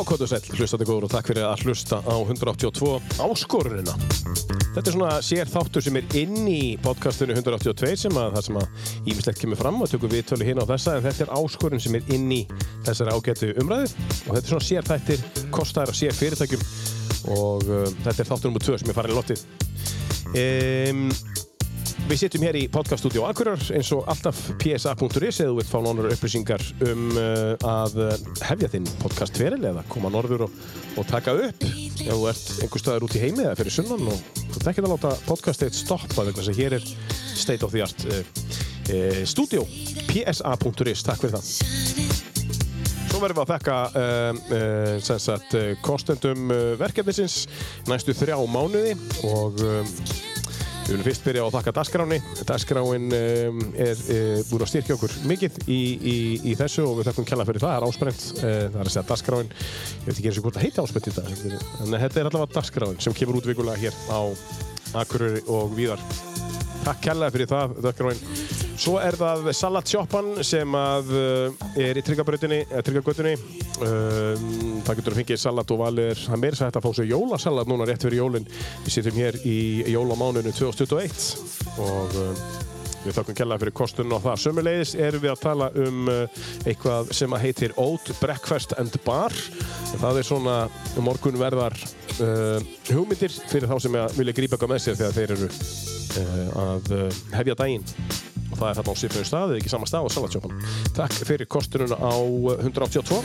Já, hvað þú sæl, hlustandi góður og takk fyrir að hlusta á 182 áskorunina. Þetta er svona sér þáttur sem er inn í podcastinu 182 sem að það sem að ímislegt kemur fram og tökum við tölu hérna á þessa en þetta er áskorun sem er inn í þessari ágætu umræðu og þetta er svona sér þættir, kostar að sér fyrirtækjum og uh, þetta er þáttur nr. 2 sem er farin í lottið. Um, Við sittum hér í podcaststudio Akureyrar eins og alltaf psa.is eða þú vilt fá nánar upplýsingar um uh, að uh, hefja þinn podcast feril eða koma norður og, og taka upp. Ef þú ert einhver staðar út í heimi eða fyrir sunnan og þú ert ekki að láta podcastið stoppa vegna að hér er state of the art uh, uh, studio psa.is, takk fyrir það. Svo verðum við að þekka uh, uh, sem uh, kostendum uh, verkefnisins næstu þrjá mánuði og um, við viljum fyrst byrja á að þakka Dasgráni. Dasgráin um, er uh, búin að styrkja okkur mikið í, í, í þessu og við þakkum kella fyrir það, það er ásprent. Uh, það er að segja Dasgráin, ég veit ekki eins og hvort það heiti ásprent í dag, en þetta er allavega Dasgráin sem kemur út vikulega hér á Akureyri og víðar. Takk kærlega fyrir það, Dökkgráin. Svo er það salatsjoppan sem að uh, er í eða tryggagötunni. Um, það getur að fengið salat og valir. Það meira sætt að fá sér jólasalat núna rétt fyrir jólinn. Við sittum hér í jólamánunu 2021 og um, við þakkum kærlega fyrir kostunum á það. Sömmulegis erum við að tala um uh, eitthvað sem að heitir Oat Breakfast and Bar. Það er svona morgunverðar uh, hugmyndir fyrir þá sem vilja grípa eitthvað með sér þegar þeir eru uh, að uh, hefja daginn og það er þarna á sýfnum stað eða ekki sama stað á salatsjópan Takk fyrir kostununa á uh, 182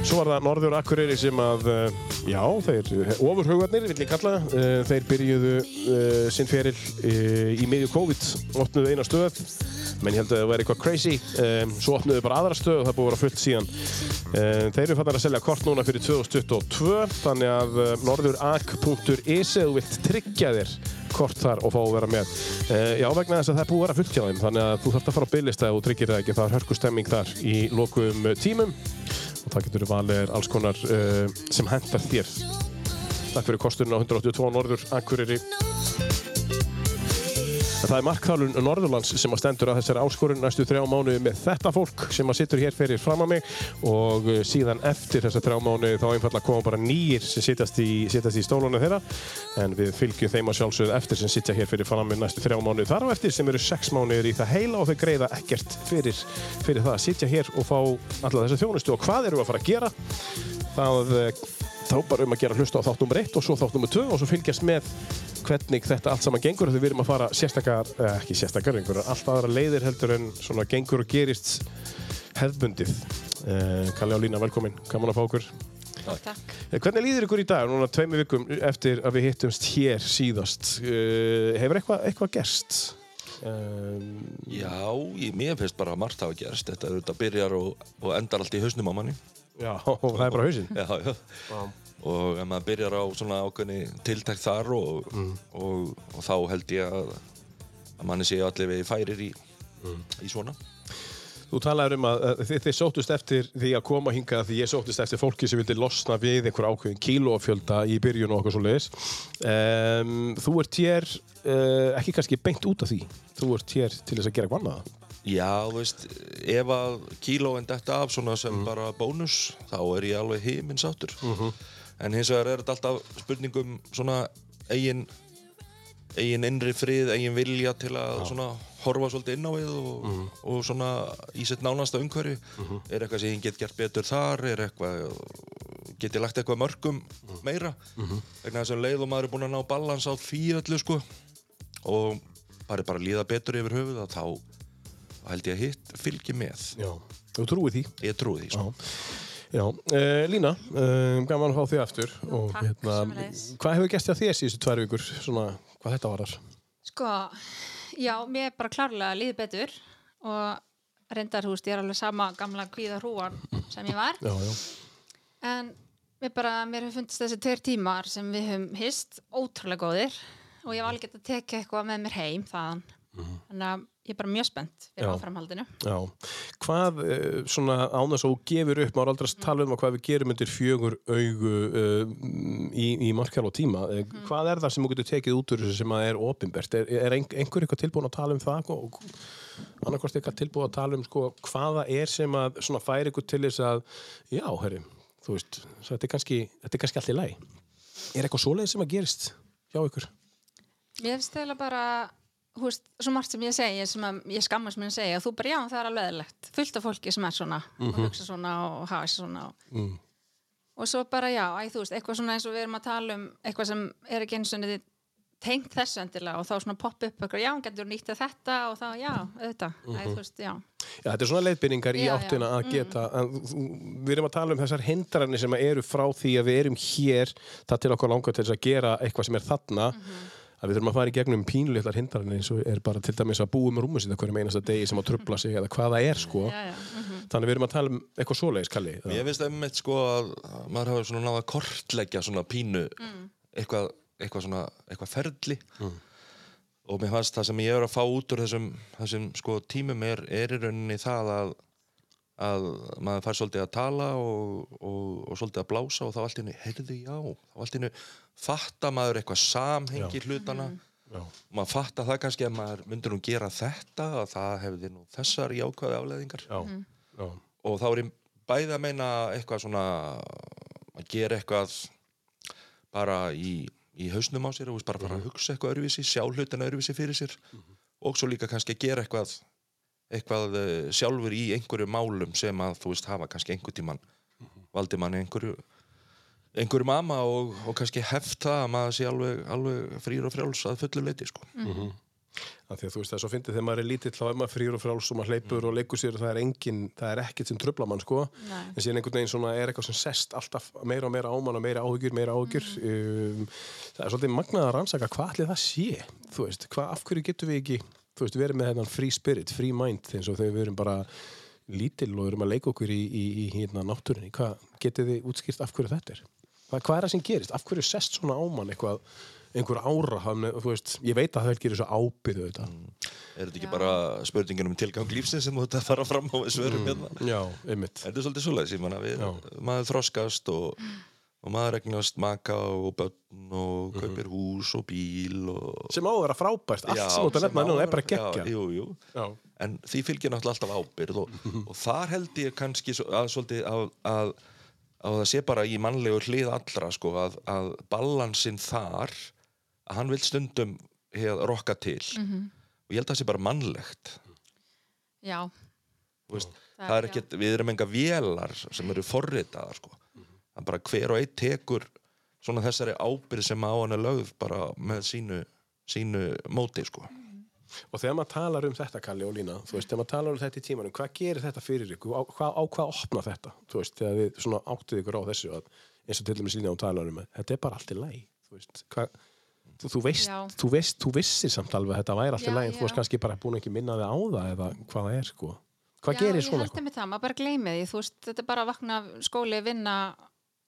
Svo var það Norður Akureyri sem að, uh, já, þeir ofurhugarnir, vill ég kalla, þeir byrjuðu uh, sinn feril uh, í miðju COVID, opnuðu eina stöð menn ég held að það væri eitthvað crazy. Um, svo opnuðu bara aðra stöð og það búið að vera fullt síðan. Um, þeir eru fannar að selja kort núna fyrir 2022 þannig að uh, norðurak.is eða þú vilt tryggja þér kort þar og fá að vera með. Uh, já vegna þess að það er búið að vera fullt hjá þeim þannig að þú þarfst að fara á ef þú tryggir það ekki. Það er hörkustemming þar í lokum tímum. Og það getur valið alls konar uh, sem hendar þér. Takk fyrir kosturinn á 182 Norður Akureyri En það er markþálun Norðurlands sem að stendur að þessari áskorun næstu þrjá mánuði með þetta fólk sem að sittur hér fyrir fram að mig. Og uh, síðan eftir þessar þrjá mánuði þá einfallega koma bara nýjir sem sittast í, í stólunum þeirra. En við fylgjum þeim að sjálfsögðu eftir sem sittja hér fyrir fram að mig næstu þrjá mánuði. Þar á eftir sem eru sex mánuðir í það heila og þau greiða ekkert fyrir, fyrir það að sittja hér og fá alla þessa þjónustu. Og hvað eru að fara að gera? Það uh, þá bara um að gera hlusta á þátt nummer 1 og svo þátt nummer 2 og svo fylgjast með hvernig þetta allt saman gengur þegar við erum að fara sérstakar, eh, ekki sérstakar einhverjar, allt aðra leiðir heldur en svona gengur og gerist hefðbundið eh, Kalli og Lína, velkomin, gaman að fá okkur Takk. eh, Hvernig líður ykkur í dag, núna tveimu vikum eftir að við hittumst hér síðast eh, hefur eitthvað eitthva gerst? Um, Já, ég, mér finnst bara að margt hafa gerst. Þetta, þetta byrjar og, og endar allt í hausnum á manni. Já, það er bara hausinn Já, já. Og ef maður byrjar á svona ákveðni tiltækt þar og, og, og þá held ég að, að manni sé allir við færir í, í svona. Þú talaður um að, að þið, þið sóttust eftir því að koma hingað því ég sóttust eftir fólki sem vildi losna við einhver ákveðin kílófjölda í byrjun og okkur svo leiðis. Um, þú ert hér uh, ekki kannski beint út af því. Þú ert hér til þess að gera eitthvað annað. Já, veist, ef að kílóin detta af svona sem bara bónus, þá er ég alveg heiminn sáttur. En hins vegar er þetta alltaf spurningum svona eigin, eigin innri frið, eigin vilja til að svona horfa svolítið inn á við og, og svona í sitt nánasta umhverfi. Er eitthvað sem ég get gert betur þar, er eitthvað, get ég lagt eitthvað mörgum meira. Vegna þess að um leið og maður er búinn að ná balans á því öllu, sko. Og bara, bara líða betur yfir höfuð að þá held ég að hitt fylgi með. Já. Þú trúið því. Ég trúi því, sko. Já. Uh, Lína, uh, gaman að fá þig aftur. Og, hérna, Takk, sömuleiðis. hvað hefur gæst hjá þér síðustu tvær vikur, svona, hvað þetta varar? Sko, já, mér er bara klárlega líður betur og reyndar, þú veist, ég er alveg sama gamla kvíða hrúan sem ég var Já, já. en mér bara, mér hefur fundist þessi tveir tímar sem við höfum hist ótrúlega góðir og ég var alveg gett að tekja eitthvað með mér heim þaðan þannig að ég er bara mjög spennt fyrir Já. áframhaldinu. Já, hvað uh, svona án þess að þú gefur upp, maður aldrei að tala um að hvað við gerum undir fjögur augu uh, í, í markjál og tíma. Uh, hvað er það sem þú getur tekið út úr þessu sem að er opinbert, er, er ein, einhver eitthvað tilbúin að tala um það og annarkvort eitthvað tilbúin að tala um sko, hvaða er sem að svona færi ykkur til þess að já, herri, þú veist þetta er kannski, þetta er kannski allt í lagi. Er eitthvað svoleið sem að gerist hjá ykkur? Mér finnst það bara þú veist, svo margt sem ég segi sem að ég skammast mér að segja þú bara já, það er alveg eðlilegt. Fullt af fólki sem er svona og hugsa svona og hafa þessi svona og, Mm. og svo bara já, æ, þú veist, eitthvað svona eins og við erum að tala um eitthvað sem er ekki eins og niður tengt þessu endilega og þá svona popp upp eitthvað, já, getur nýtt að þetta og þá, já, auðvitað, æ, þú veist, já. Já, þetta er svona leiðbyrningar í áttina að geta en þú- við erum að tala um þessar hindranir sem eru frá því að við erum hér það til okkur langar til þess að gera eitthvað sem er þarna að við þurfum að fara í gegnum pínulitlar hindranir eins og er bara til dæmis að búa með rúmið sitt hverjum einasta degi sem að trubla sig eða hvað það er sko. Já, já, mhm. þannig við erum að tala um eitthvað svoleiðis Kalli Ég finnst einmitt sko að maður hafa svona náða kortleggja svona pínu eitthvað, eitthvað svona eitthvað ferli. Og mér fannst það sem ég er að fá út úr þessum, þessum sko tímum er, er í rauninni það að, að maður fær svolítið að tala og, og, og svolítið að blása og þá allt í hennu, heyrðu já þá allt í hennu fatta maður eitthvað samhengi hlutana. Já. maður fatta það kannski að maður myndur nú gera þetta að það hefði nú þessar jákvæði afleðingar Já, já, og þá er ég bæði að meina eitthvað svona að gera eitthvað bara í, í hausnum á sér og bara fara að hugsa eitthvað öðruvísi, sjá hlutina öðruvísi fyrir sér og svo líka kannski að gera eitthvað eitthvað eh, sjálfur í einhverju málum sem að þú veist hafa kannski einhver tíman valdi manni einhverju einhverju mamma og, og kannski heft það að maður sé alveg, alveg frýr og frjáls að fullu leiti sko. Af því að þú veist það er svo fyndið þegar maður er lítill þá er maður frýr og fráls og maður hleypur og leikur sér og það er engin, það er ekkert sem trubla mann sko. Nei. en síðan einhvern veginn svona er eitthvað sem sest alltaf meira og meira á mann og meira áhugjur, meira áhugjur um, það er svolítið magnað að rannsaka hvað allir það sé, þú veist. Hvað, af hverju getum við ekki, þú veist, verið með þennan free spirit, free mind, eins og þegar við erum bara lítill og erum að leika okkur í, í, í hérna náttúrinni, hvað getið þið útskýrt af hverju þetta er? Hvað, hvað er það sem gerist? Af hverju sest svona á mann eitthvað einhver ára, hann, þú veist, ég veit að það gerir svo ábyrðu þetta. Er þetta ekki Já. bara spurningin um tilgang lífsins sem þú þetta fara fram á svörum hérna? Já, einmitt. Þetta er svolítið svoleiðis, ég manna við, maður þroskast og, og maður regnast maka og börn og kaupir hús og bíl og... Sem á að vera frábært, allt Já, sem ert að nefna núna er bara geggja. Já, jú, jú. Já. En því fylgir náttúrulega alltaf ábyrð og, og þar held ég kannski svo- að, svolítið að, að, að það sé bara í mannlegu hlið allra sko, að, að ballansinn þar að hann vil stundum hef, rokka til og ég held að það sé bara mannlegt já, Þú veist, Það er ekkert, við erum enga vélar sem eru forritaðar sko. Það er bara hver og einn tekur svona þessari ábyrð sem á hann er lögð bara með sínu, sínu móti sko. Og þegar maður talar um þetta, Kalli og Lína, þú veist, þegar maður talar um þetta í tímanum, hvað gerir þetta fyrir ykkur? Á hvað, á hvað opna þetta? Þú veist, þegar við svona áttið ykkur á þessu að, eins og til dæmis Lína og talar um að þetta er bara allt í læg, þú veist, hvað, þú, þú veist, Já. þú veist, þú vissir samt alveg að þetta væri allt í Já, læg, þú já. veist kannski bara búin ekki minna þig á það eða hvað það er, sko. Hvað já, gerir ég svona? held einmitt það, maður bara gleymi því, þú veist, þetta er bara að vakna skóli, vinna,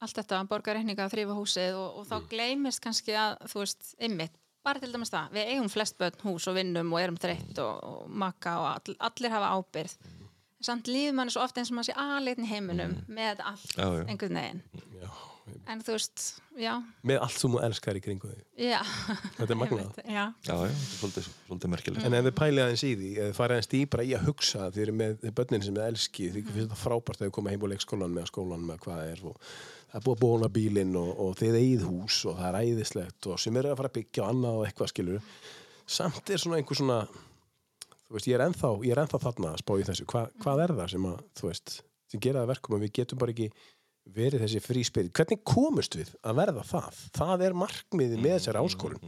allt þetta, borga reikninga, þrýfa húsið og, og þá Mm. gleymist kannski að, þú veist, einmitt, bara til dæmis það, við eigum flest börn hús og vinnum og erum þreytt og, og makka og all, allir hafa ábyrð. Samt líður manni svo ofta eins og maður sé aðleitin heiminum með þetta allt, Já, já. einhvern veginn. Já, En þú veist, já, með allt sem þú elskar í kringu þig. já. Þetta er magnað. Já, Já, er svolítið, svolítið merkilegt. En ef þið pælið aðeins í því, ef þið farið aðeins dýbra í að hugsa þið eru með þið börnin sem þið elski, þið finnst þetta frábært að þið koma heim á leikskólan með skólan með hvað það er og það er búið að bóna bílinn og, og þið eigið hús og það er æðislegt og sem eru að fara að byggja og annað og eitthvað skilur. Samt er svona einhver svona, þú veist, ég er ennþá, ég er ennþá þarna að spá í þessu. Hva, hvað er það sem að, þú veist, sem gera það að verkum að við getum bara ekki verið þessi fríspyrir. Hvernig komust við að verða það? Það er markmiðið með þessari áskorun.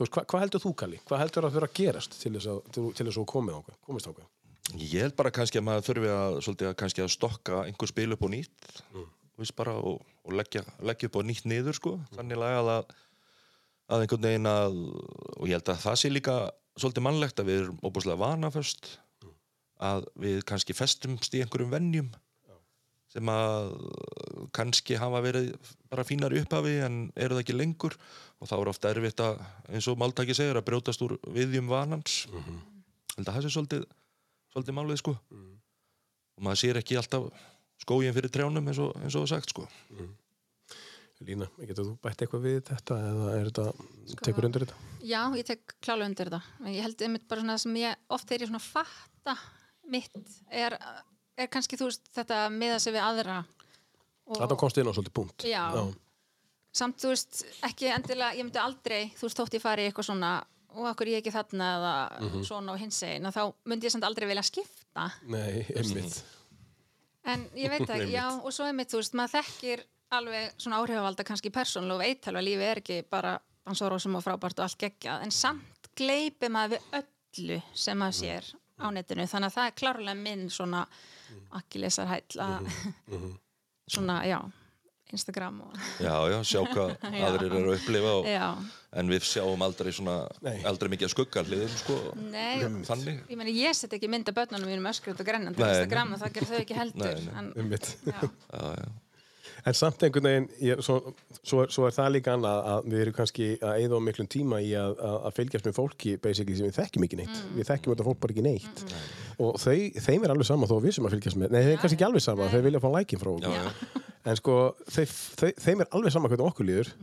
Þú veist, hva, hvað heldur þú, Kalli? Hvað heldur að þurfa að gerast til þess að, til, til þess að komist ákveð? Ég held bara kannski að maður þurfi að, að, að stokka einhver spil upp á nýtt mm. Bara, og, og leggja, leggja upp á nýtt niður sko. þannig lagað að, að einhvern veginn að og ég held að það sé líka svolítið mannlegt að við erum óbúslega vanaföst að við kannski festumst í einhverjum venjum sem að kannski hafa verið bara fínar upphafi en eru það ekki lengur og þá er ofta erfitt að, eins og Máltaki segir, að brjótast úr viðjum vanans mm -hmm. held að það sé svolítið, svolítið málið sko og maður sér ekki alltaf skógin fyrir trjánum eins og, eins og sagt sko. Lína, getur þú bætt eitthvað við þetta eða er þetta, tekur undir þetta? Já, ég tek klálega undir þetta. Ég held einmitt bara svona það sem ég oft þegar ég svona fatta mitt er, er kannski þú veist þetta miða sig við aðra og, Þetta komst inn á svolítið punkt. Já. samt þú veist ekki endilega, ég myndi aldrei þú veist þótt ég fari eitthvað svona og okkur ég ekki þarna? eða svona og hins egin þá myndi ég samt aldrei vilja skipta. Nei, einmitt en ég veit ekki, já og svo einmitt þú veist, maður þekkir alveg svona áhrifavalda kannski persónulega veit alveg lífi er ekki bara dansorósum og frábært og allt geggjað. En samt gleipi maður við öllu sem maður sér á netinu. Þannig að það er klárlega minn svona akkilesarhæll að svona, já Instagram og Já, já, sjá hvað aðrir eru að upplifa og, já, en við sjáum aldrei svona Nei. aldrei mikið að skugga hliðum sko nei þannig ég meina ég set ekki mynda börnunum mínum öskrut og grennandi á Instagram og það gerir þau ekki heldur Nei, nei. En, Einmitt já, já, já. En samt einhvern veginn, ég, svo, svo, er, svo er það líka annað að við erum kannski að eyða á miklum tíma í að, að, að fylgjast með fólki basically sem við þekkjum ekki neitt. Við þekkjum þetta fólk bara ekki neitt. Og þau, þeim er alveg sama þó að við sem að fylgjast með. Nei, þeim er kannski ekki alveg sama, þau vilja fá lækin frá okkur. En sko, þau, þeim er alveg sama hvernig okkur líður.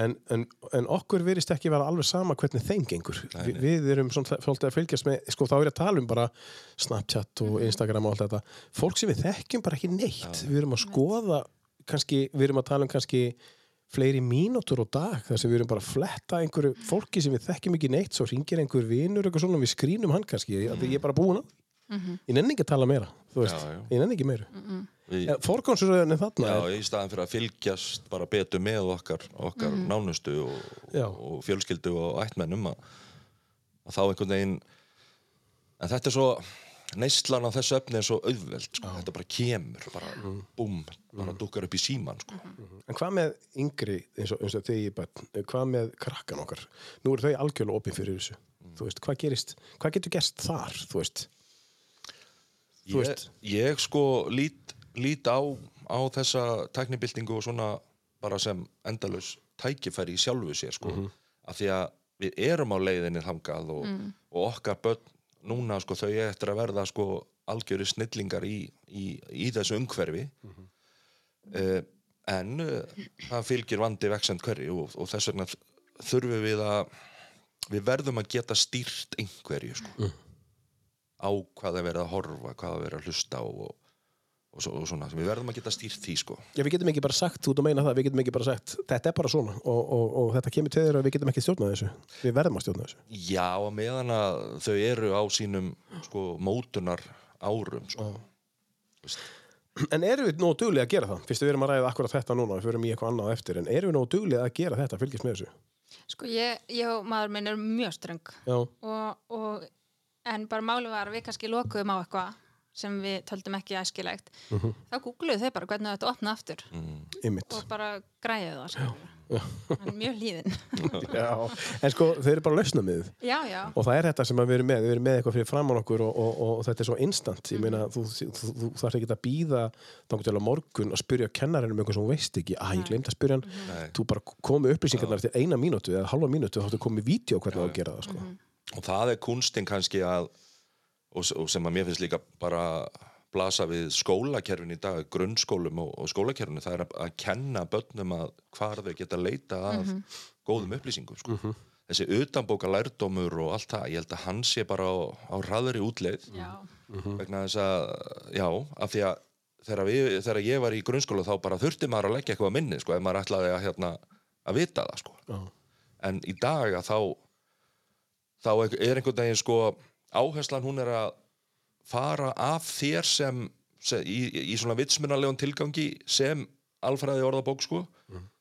En, en, en okkur virðist ekki vera alveg sama hvernig þeim gengur. Vi, við erum svona, svolítið að fylgjast með, sko þá er ég að tala um bara Snapchat og Instagram og allt þetta. Fólk sem við þekkjum bara ekki neitt. Við erum að skoða, kannski, við erum að tala um kannski fleiri mínútur á dag þar sem við erum bara að fletta einhverju fólki sem við þekkjum ekki neitt, svo ringir einhver vinur eitthvað svona og við skrínum hann kannski, mm. ég er bara búin að ég nenni ekki að tala meira, Já, já. ég nenni ekki meira. Við, Er þarna já, í staðan fyrir að fylgjast bara betur með okkar, okkar nánustu og, og fjölskyldu og ættmennum að, að þá einhvern veginn en þetta er svo neyslan á þessu efni er svo auðveld sko. þetta bara kemur, bara búm bara dukkar upp í síman sko. En hvað með yngri, eins og, eins og ég bætt, hvað með krakkan okkar? Nú eru þau algjörlega opinn fyrir þessu. Þú veist, hvað gerist, hvað getur gerst þar, þú veist? Þú ég, veist. ég sko lít, lít á, á þessa tæknibildingu og svona bara sem endalaus tækifæri í sjálfu sér sko. af því að við erum á leiðinni þangað og, og okkar börn núna sko þau er eftir að verða sko algjöri snillingar í, í, í þessu umhverfi. Uh, en uh, það fylgir vandi veksend hverju og, og þess vegna þurfum við að við verðum að geta stýrt einhverju sko. Á hvað er verið að horfa, hvað er verið að hlusta á og, og, svo, og svona, við verðum að geta stýrt því sko. Já, við getum ekki bara sagt, þú ert að meina það, við getum ekki bara sagt, þetta er bara svona og, og, og þetta kemur til þeirra og við getum ekki stjórnað þessu. Við verðum að stjórna þessu. Já, og meðan að þau eru á sínum sko, mótunar árum sko. En erum við nógu duglega að gera það? Fyrst við erum að ræða akkurat þetta núna, við förum í eitthvað annað á eftir, en erum við nógu duglega að gera þetta, fylgjast með þessu? sko ég, ég og maður minn er mjög ströng Já, og, og, en bara máli var að við kannski lokuðum á eitthvað sem við töldum ekki æskilegt þá googluðu þau bara hvernig þetta opna aftur ymmit. og bara græðu það hann er mjög hlýðin Já, en sko, þeir eru bara lausna með þið. já, já, Og það er þetta sem að við erum með, við erum með eitthvað fyrir framann okkur og, og, og, þetta er svo instant. Ég meina, þú, þú, þú, þú þarf ekki að býða til að morgun að spyrja kennarinn um eitthvað sem hún veist ekki. Æ, ég glemt að spyrja hann. Nei. Þú bara komið upplýsingarnar eftir eina mínútu eða halva mínútu þá þáttu komið vídeo hvernig það að gera það, sko. og það er kunstin kannski að og, og sem að mér finnst líka bara blasa við skólakerfin í dag grunnskólum og, og skólakerfinu það er að, að kenna börnum að hvar þau geta leita að góðum upplýsingum sko. þessi utanbóka lærdómur og allt það, ég held að hann sé bara á, á hraðari útleið já, vegna þess að, já, af því að þegar, við, þegar ég var í grunnskóla þá bara þurfti maður að leggja eitthvað á minni sko, ef maður ætlaði að, hérna, að vita það sko. Já. en í dag að þá þá er einhvern veginn sko áherslan hún er að fara af þér sem, sem í, í svona vitsmunarlegun tilgangi sem alfræði orðabók sko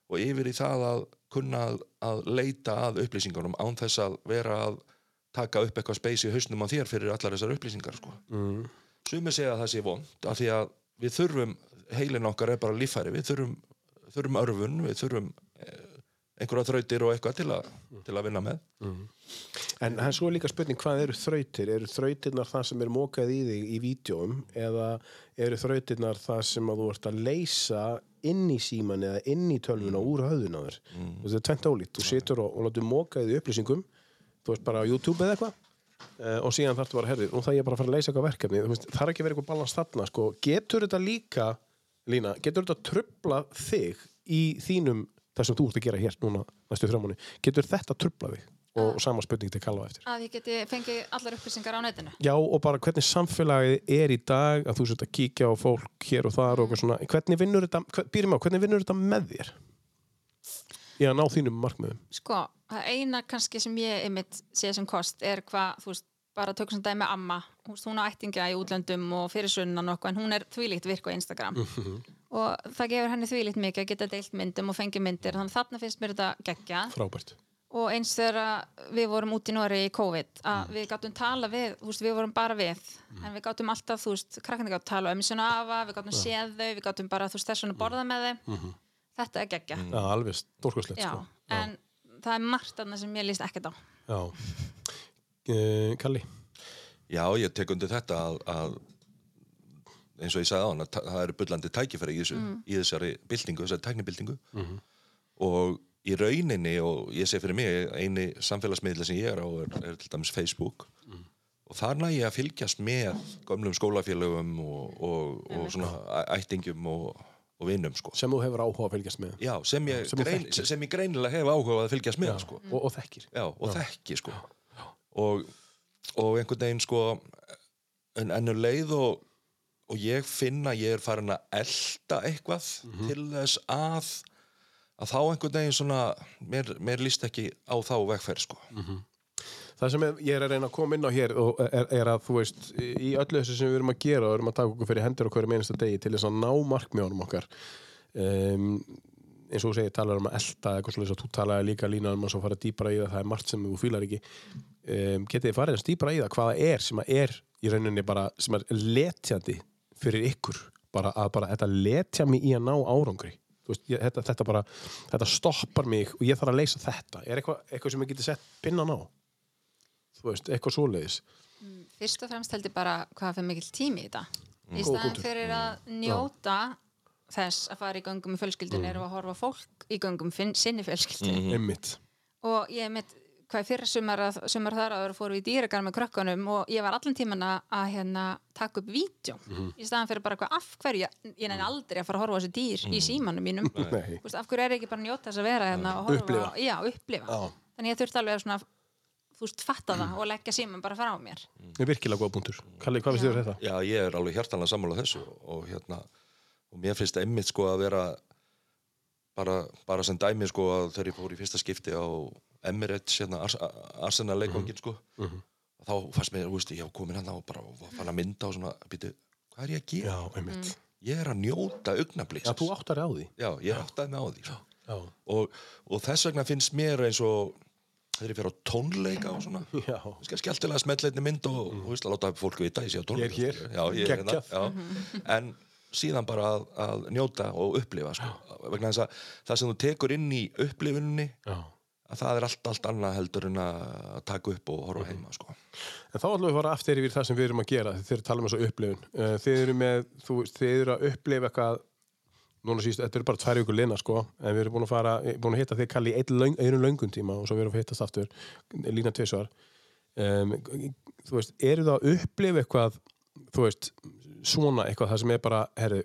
og yfir í það að kunna að, að leita að upplýsingunum án þess að vera að taka upp eitthvað speys í hausnum á þér fyrir allar þessar upplýsingar sko. Mm. Sumir segja að það sé vond af því að við þurfum, heilin okkar er bara líffæri, við þurfum, þurfum örfun, við þurfum eh, einhverja þrautir og eitthvað til, að til að vinna með En það er svo líka spurning hvað eru þrautir? Eru þrautirnar það sem er mókað í þig í vídjóum eða eru þrautirnar það sem að þú ert að leysa inn í síman eða inn í tölvuna úr höfðun á þér? Mm. Þetta er tvent ólíkt. Þú situr og, og látur mókað í upplýsingum, þú veist bara á YouTube eða eitthvað uh, og síðan þarf þú bara, herri, nú það ég bara að fara að leysa eitthvað verkefni. Það er ekki verið eitthvað balans þarna, sko. Getur þetta líka, Lína, getur þetta það sem þú ert að gera hér núna næstu þrjámanni, getur þetta trubla þig? Og, og sama spurning til Kalva eftir. að ég geti fengið allar upplýsingar á netinu. Já, og bara hvernig samfélagið er í dag að þú sért að kíkja á fólk hér og þar og eitthvað svona, hvernig vinnur þetta býrum á, hvernig vinnur þetta með þér? Í að ná þínum markmiðum. Sko, eina kannski sem ég einmitt sé sem kost er hvað, þú veist, bara tökum sem dæmi amma, hún á ættingja í útlöndum og fyrir sunnan eitthvað, en hún er þvílíkt virk á Instagram. Og það gefur henni þvílíkt mikið að geta deilt myndum og fengið myndir, þannig að þarna finnst mér þetta geggja frábært. Og eins þegar við vorum út í Nóri í COVID að við gáttum tala við, veist, við vorum bara við en við gáttum alltaf, þú veist, krakkandi gáttum tala um sína afa, við gáttum séð þau, við gáttum bara, þú veist, þess vegna borða með þau. Þetta er geggja Já, alveg stórkoslegt Já, sko. en það er margt annað sem ég líst ekkert á. Já. Uh, Kalli? Já, ég tek undir þetta að, að eins og ég sagði á hann að það eru bullandi tækifæri í, þessu, í þessari byltingu, þessari tæknibyltingu. Og í rauninni og ég sé fyrir mig eini samfélagsmiðla sem ég er á er, er til dæmis Facebook. Og þar næ ég að fylgjast með gömlum skólafélögum og, og, og svona æ- ættingjum og, og vinnum sko. sem þú hefur áhuga að fylgjast með. Já, sem ég, Sem grein, þekkir. sem ég greinilega hef áhuga að fylgjast með sko. og, og þekkir. Já, og þekki sko og, og einhvern veginn sko en ennur leið og, og ég finna ég er farin að elda eitthvað til þess að að þá einhvern veginn svona mér, mér líst ekki á þá vegferð sko. Það sem ég er að reyna að koma inn á hér er, er að þú veist, í öllu þessu sem við erum að gera og erum að taka okkur fyrir hendur og hverju einasta degi til þess að ná markmjónum okkar um, eins og þú segir, talar um að elda eitthvað svolítið að þú talaði líka lína um að svo fara dýpra í það, það er margt sem þú fílar ekki. Um, getið þið farið eins dýpra í það hvaða er sem að er í rauninni bara sem er letjandi fyrir ykkur bara að bara þetta letja mig í að ná árangri? Þú veist, ég, þetta, þetta bara, þetta stoppar mig og ég þarf að leysa þetta. Er eitthvað, eitthvað sem ég geti sett pinnan á þú veist, eitthvað svoleiðis. Fyrst og fremst held ég bara hvað fyrir mikill tími í þetta. Í staðan fyrir að njóta þess að fara í göngum í fjölskyldun Mm. við að horfa fólk í göngum finn, sinni fjölskyldun einmitt og ég mitt hvað fyrir sumar, að, sumar þar áður fórum við í dýragar með krökkunum og ég var allan tíman að, að hérna, taka upp vídeo Mhm. í staðan fyrir bara hvað af hverju ég, næði aldrei að fara að horfa á þessi dýr í símanum mínum veist, af hverju er ég ekki bara að njóta þess að vera hérna og horfa Upplifa. á, já, upplifa Já. þannig ég þurfti alveg að svona þú veist, fatta það og leggja síman bara frá mér Það er virkilega góða punktur. Kalli, hvað finnst þér um þetta? Já, ég er alveg hjartanlega sammála þessu og hérna, og mér finnst einmitt sko að vera bara, bara sem dæmi sko að þegar ég fór í fyrsta skipti á Emirates, hérna, Ars Arsenal leikvangin sko, þá fannst mér, þú veist, ég var komin hann og bara og fann að mynda og svona, býtu, hvað er ég að gera? Já, einmitt. Ég er að njóta augnablíks. Já, þú áttar á því. Já, ég áttaði mig á því. Sko. Já. Og, og þess vegna finnst mér eins og þegar ég fer á tónleika og svona, Já. Ska skemmtilega smetleitni mynd og, og veist, að láta fólk vita ég sé á tónleika. Ég er hér. Já, ég er hérna. Geggjað. Já. En síðan bara að, að njóta og upplifa, sko. Vegna þess að það sem þú tekur inn í upplifuninni, Já. að það er allt, allt annað heldur en að taka upp og horfa heima, sko. En þá ætlum við að fara aftur yfir það sem við erum að gera þegar þið tala um þessu upplifun. Eh, Þið eru með, þú, þið eru að upplifa eitthvað núna síst, þetta eru bara tvær ykkur lina sko, en við erum búin að fara, búin að hitta þig Kalli í einu löngum tíma og svo við erum að hittast aftur, lína tvisvar um, þú veist, eru það að upplifa eitthvað, þú veist svona eitthvað, það sem er bara herru,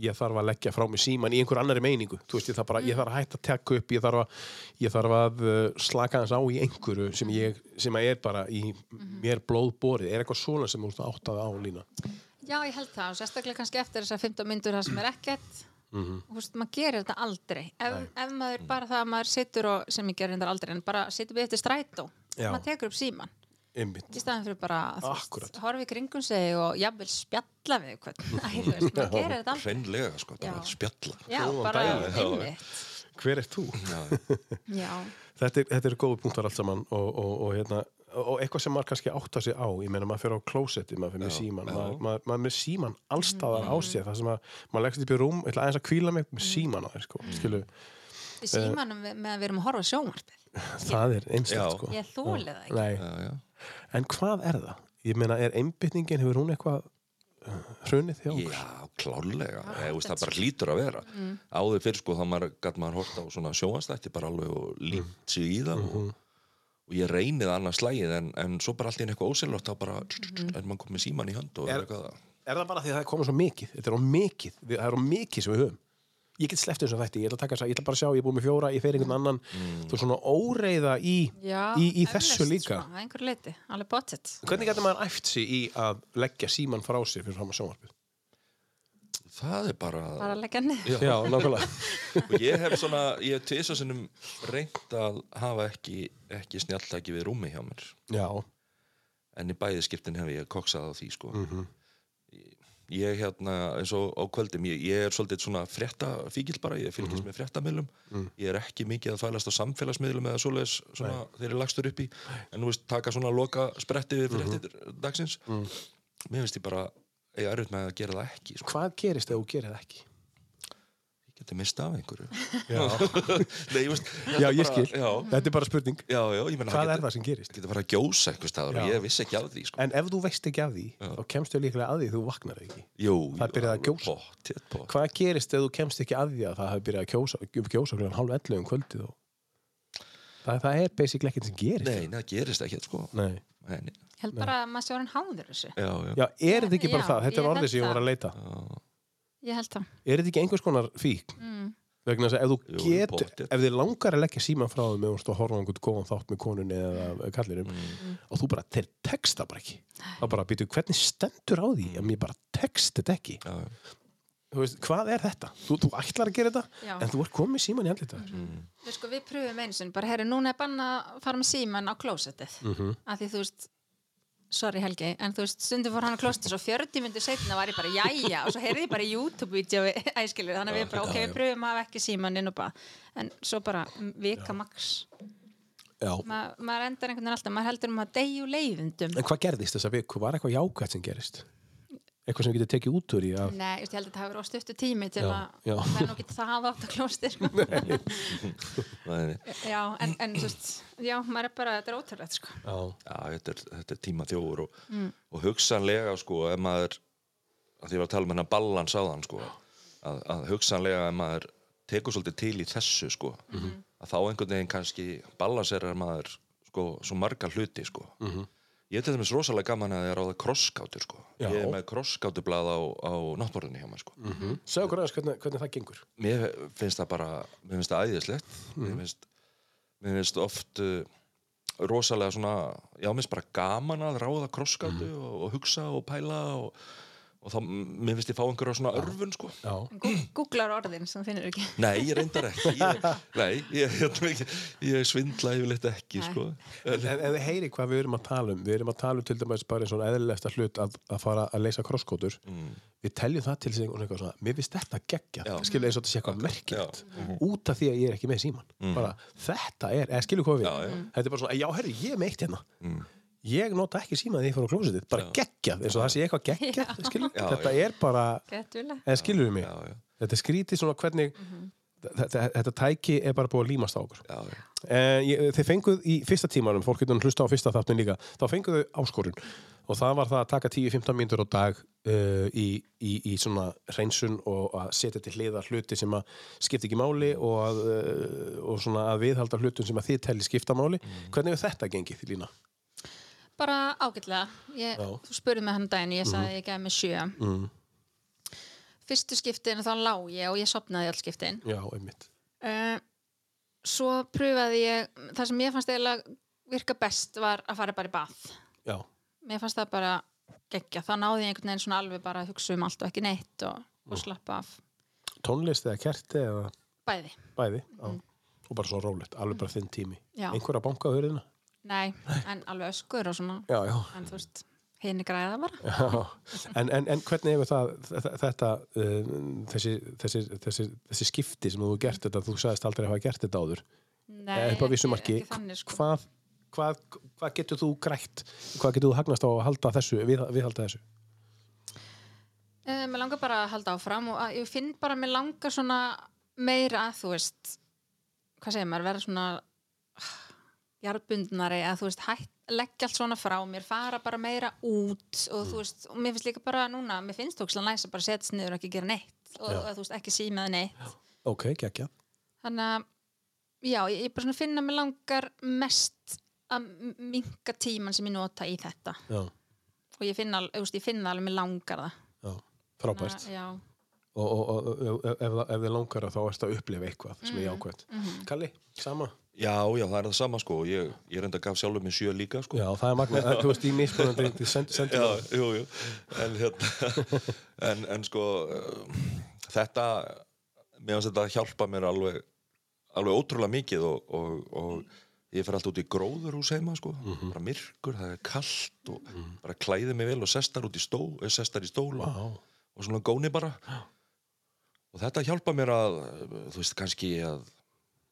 ég þarf að leggja frá mig síman í einhver annari meiningu, veist, ég þarf bara ég þarf að hætta að tekka upp, ég þarf að, ég þarf að uh, slaka hans á í einhverju sem ég, sem að er bara í mér blóðborið, er eitthvað svona sem þú veist áttaði á lína? Já, ég held það. Og sérstaklega kannski eftir þessar 15 myndur það sem er ekkert. Mhm. Þú veist, maður gerir þetta aldrei. Ef, ef maður bara það að maður situr og sem ég gerir þetta aldrei en bara situr við eftir strætó maður tekur upp síman einmitt, í staðan fyrir bara að horfa í kringum sig og jafnvel spjalla við hvern Æ, þú veist, maður gerir þetta aldrei. Hreinlega, sko, að spjalla. Já, bara einmitt. Hver er þú? Já, þetta er, þetta er góði punktar allt saman og, og, og, hérna, og eitthvað sem maður kannski átta sig á ég meina maður fyrir á klósetti, maður fyrir með síman maður, maður, maður með síman allstaðar á sér það sem að maður leggst upp í rúm, ég ætla aðeins að kvíla mig með síman á þér sko, skilu í símanum við- meðan við erum að horfa á sjónvarpið. Það er Já. sko. Ég þóli það ekki. Nei. Já, já. En hvað er það? ég meina, er einbytningin, hefur hún eitthvað uh, hrunið hjá okkur? Já, klárlega, Já, Eða, veist, það bara hlýtur að vera. Áður fyrir sko, þá maður, gat maður hort á svona sjónvastætti bara alveg og límt sig í það og, og ég reynið annað slægið en, en svo bara allt í eitthvað ósynlótt þá bara er maður komið síman í hönd og Er- er eitthvað. er það bara því að það er komið svo mikið? Þetta er á mikið, það er á mikið sem við höfum ég get sleppt þessu þætti, ég ætla, að taka, þessa- ég ætla bara að sjá ég er búið með fjóra, ég fer einhvern annan. Þú er svona óreiða í, Já, í, í þessu líka. sko, að leiti, hvernig getur maður æft sig í að leggja síman frá sér fyrir fram að sjónvarpið? Það er bara, bara að leggja niður. Já, og ég hef svona ég hef tvisa sinnum reynt að hafa ekki, ekki snjalltæki við rúmi hjá mér. Já, en í bæði skiptin hef ég koksað á því sko. Mhm. Ég hérna eins og á kvöldum ég, ég er svolítið svona fréttafíkil bara ég fylgist með fréttamiðlum. Ég er ekki mikið að fælast á samfélagsmiðlum eða svoleiðis svona þeir eru lagstur upp í. En nú veist taka svona loka spretti við fréttir dagsins. Mér finnst ég bara eiga erfitt með að gera það ekki sko. hvað gerist ef þú gerir það ekki? Geti mista af einhverju já, Nei, ég veist, já ég bara- skil, já, þetta er bara spurning já, já, ég meina hvað er það sem gerist? geta fara að gjósa einhver staður og ég vissi ekki af því sko. en ef þú veist ekki af því, þá kemstu líklega að því þú vaknar ekki Jú, Það er byrjað að gjósa. Pottet, pottet. hvað gerist ef þú kemst ekki að því að það hafi byrjað að kjósa, kjósa klukkan hálf 11 um kvöldið og það, það er basically ekkert sem gerist Nei, það gerist ekki sko. Nei. Held bara að maður sé orðin háður þessu Já, já. já, er þetta ekki bara Já, það, þetta er orðið sem ég það. að leita Já. Ég held það er þetta ekki einhvers konar fík mm. vegna þess að ef þú getur ef þið langar að leggja síman frá þeim og horfa á einhvern góðan þátt með konunni eða kallinum Mm. og þú bara, þeir texta bara ekki þá bara býtu, hvernig stendur á því að mér bara text þetta ekki Já, já. þú veist, hvað er þetta? Þú, þú ætlar að gera þetta Já. en þú ert komið síman í andlita Mm. mm. sko, við pröfum einu sinni, bara herri, núna er banna að fara með síman á klósettið Mhm. af því þú veist sorry Helgi, en þú veist, stundum fór hann á klósettið svo 40 myndir setna var ég bara jæja og svo heyrði ég bara YouTube-vídeó æskilur, þannig að við bara, ok, við pröfum að hafa ekki síman inn og bara, en svo bara vika max, Já. Ma, maður endar einhvern veginn alltaf maður heldur um að deyju leiðundum en hvað gerðist þessa viku? Var eitthvað jákvæmt sem gerist? Eitthvað sem við getur tekið út úr í af... Nei, ég held að þetta hafi verið á stuttu tími til Já, að það er nú ekki það átt að klóstir sko. Nei, nei. Já, en, en veist, já, maður er bara, þetta er ótrúlegt sko. Já. Já, þetta er, þetta er tíma þjóður og, og hugsanlega sko, ef maður að því ég var að tala um hennar balans á þann sko, að, að hugsanlega ef maður tekur svolítið til í þessu sko, að þá einhvern veginn kannski balanserar maður sko, svo marga hluti sko. Ég til dæmis rosalega gaman að ég er á það krosskátur sko. Já. Ég er með krosskátublað á, á náttborðinu hjá mér sko. Mm. Segðu okkur aðeins hvernig, hvernig það gengur Mér finnst það bara, mér finnst það æðislegt mér, finnst, mér finnst oft uh, rosalega svona já, mér finnst bara gaman að ráða krosskátu og, og hugsa og pæla og, og þá, mér finnst ég fá einhverja svona örfun sko. Googlar orðin sem þú finnur ekki. Nei, ég reyndar ekki. Ég, Nei, ég, ég, ég svindla yfirleitt ekki sko. En ef þið heyri hvað við erum að tala um við erum að tala um til dæmis bara eins og eðlilegsta hlut að, að fara að leysa krosskótur mm. við teljum það til sig og eitthvað svona mér finnst þetta geggja, Já. skilur eins og þetta sé eitthvað merkilegt. Út af því að ég er ekki með síman Mhm. bara þetta er, eða skilur hvað við Já, já. þetta er bara svona, já herri, ég er með eitt hérna. Mm. Ég nota ekki síman því ég fór á klósitið bara Já. geggjað, eins og það sé eitthvað geggjað þetta er bara eða skilur við mig, Já, já, þetta er skrítið svona hvernig þetta, þetta tæki er bara búið að límast á okkur. Já, já. Eh, ég, þeir fenguð í fyrsta tímanum, fólk getur hlusta á fyrsta þáttin líka, þá fenguðu áskorun. Og það var það að taka 10-15 mínútur á dag uh, í, í, í svona hreinsun og að setja til hliða hluti sem að skipta ekki máli og, að, uh, og svona að viðhalda hlutum sem að þið telli skipta máli. Hvernig hefur þetta gengið, Lína? Bara ágætlega ég. Þú spurði mig hann daginn, ég sagði að ég gæði mig sjö Mm. Fyrstu skiptin þá lá ég og ég sopnaði all skiptin Já, einmitt. uh, Svo pröfaði ég það sem ég fannst eiginlega virka best var að fara bara í bath Já, Mér fannst það bara geggja þá náði ég einhvern veginn svona alveg bara að hugsa um allt og ekki neitt og, og slappa af tónlist eða kerti eða bæði bæði. Já. Og bara svo rólegt, alveg bara þinn tími. Já. Einhver að banka á hurðina? Nei, en alveg öskur og svona. Já, já. en þú veist, henni græða bara. En, en, en hvernig hefur það þe- þetta uh, þessi, þessi, þessi, þessi skipti sem þú gert þetta, þú sagðist aldrei að hafa gert þetta áður. Nei, vissu marki, ekki þannig sko. hvað, hvað, hvað getur þú grætt? Hvað getur þú hagnast á að halda þessu við, viðhalda þessu? Uh, mér langar bara að halda áfram og ég finn bara að mér langar svona meira að þú veist hvað segir maður, vera svona jarðbundnari að þú veist, hætt, leggja allt svona frá mér fara bara meira út og þú veist, og mér finnst líka bara núna mér finnst þú ekki næst að bara setja niður og ekki gera neitt og, Já. og þú veist, ekki símaði neitt. Ok, geggja. Þannig að já, ég, ég bara svona finna mig langar mest að minka tíman sem ég nota í þetta. Já, og ég finna, veist, ég finna alveg mig langar það. Já, frábært. Þannig já, og, og, og, ef, ef, þið langar að þá erst að upplifa eitthvað sem er Mhm. jákvæmt Kalli, sama? Já, já, það er það sama sko. Ég, ég reynda gaf sjálfur mig sjö líka sko. Já, það er magna, þú veist, í mismunandi þið send, Já, jú, jú. En, hérna, en, en sko uh, þetta mér finnst þetta hjálpa mér alveg alveg ótrúlega mikið og, og, og ég fer alltaf út í gróðurhús heima sko, Mhm. bara myrkur, það er kallt og bara klæði mig vel og sestar út í stól sestar í stól og, Vá. og svona góni bara og þetta hjálpa mér að þú veist kannski að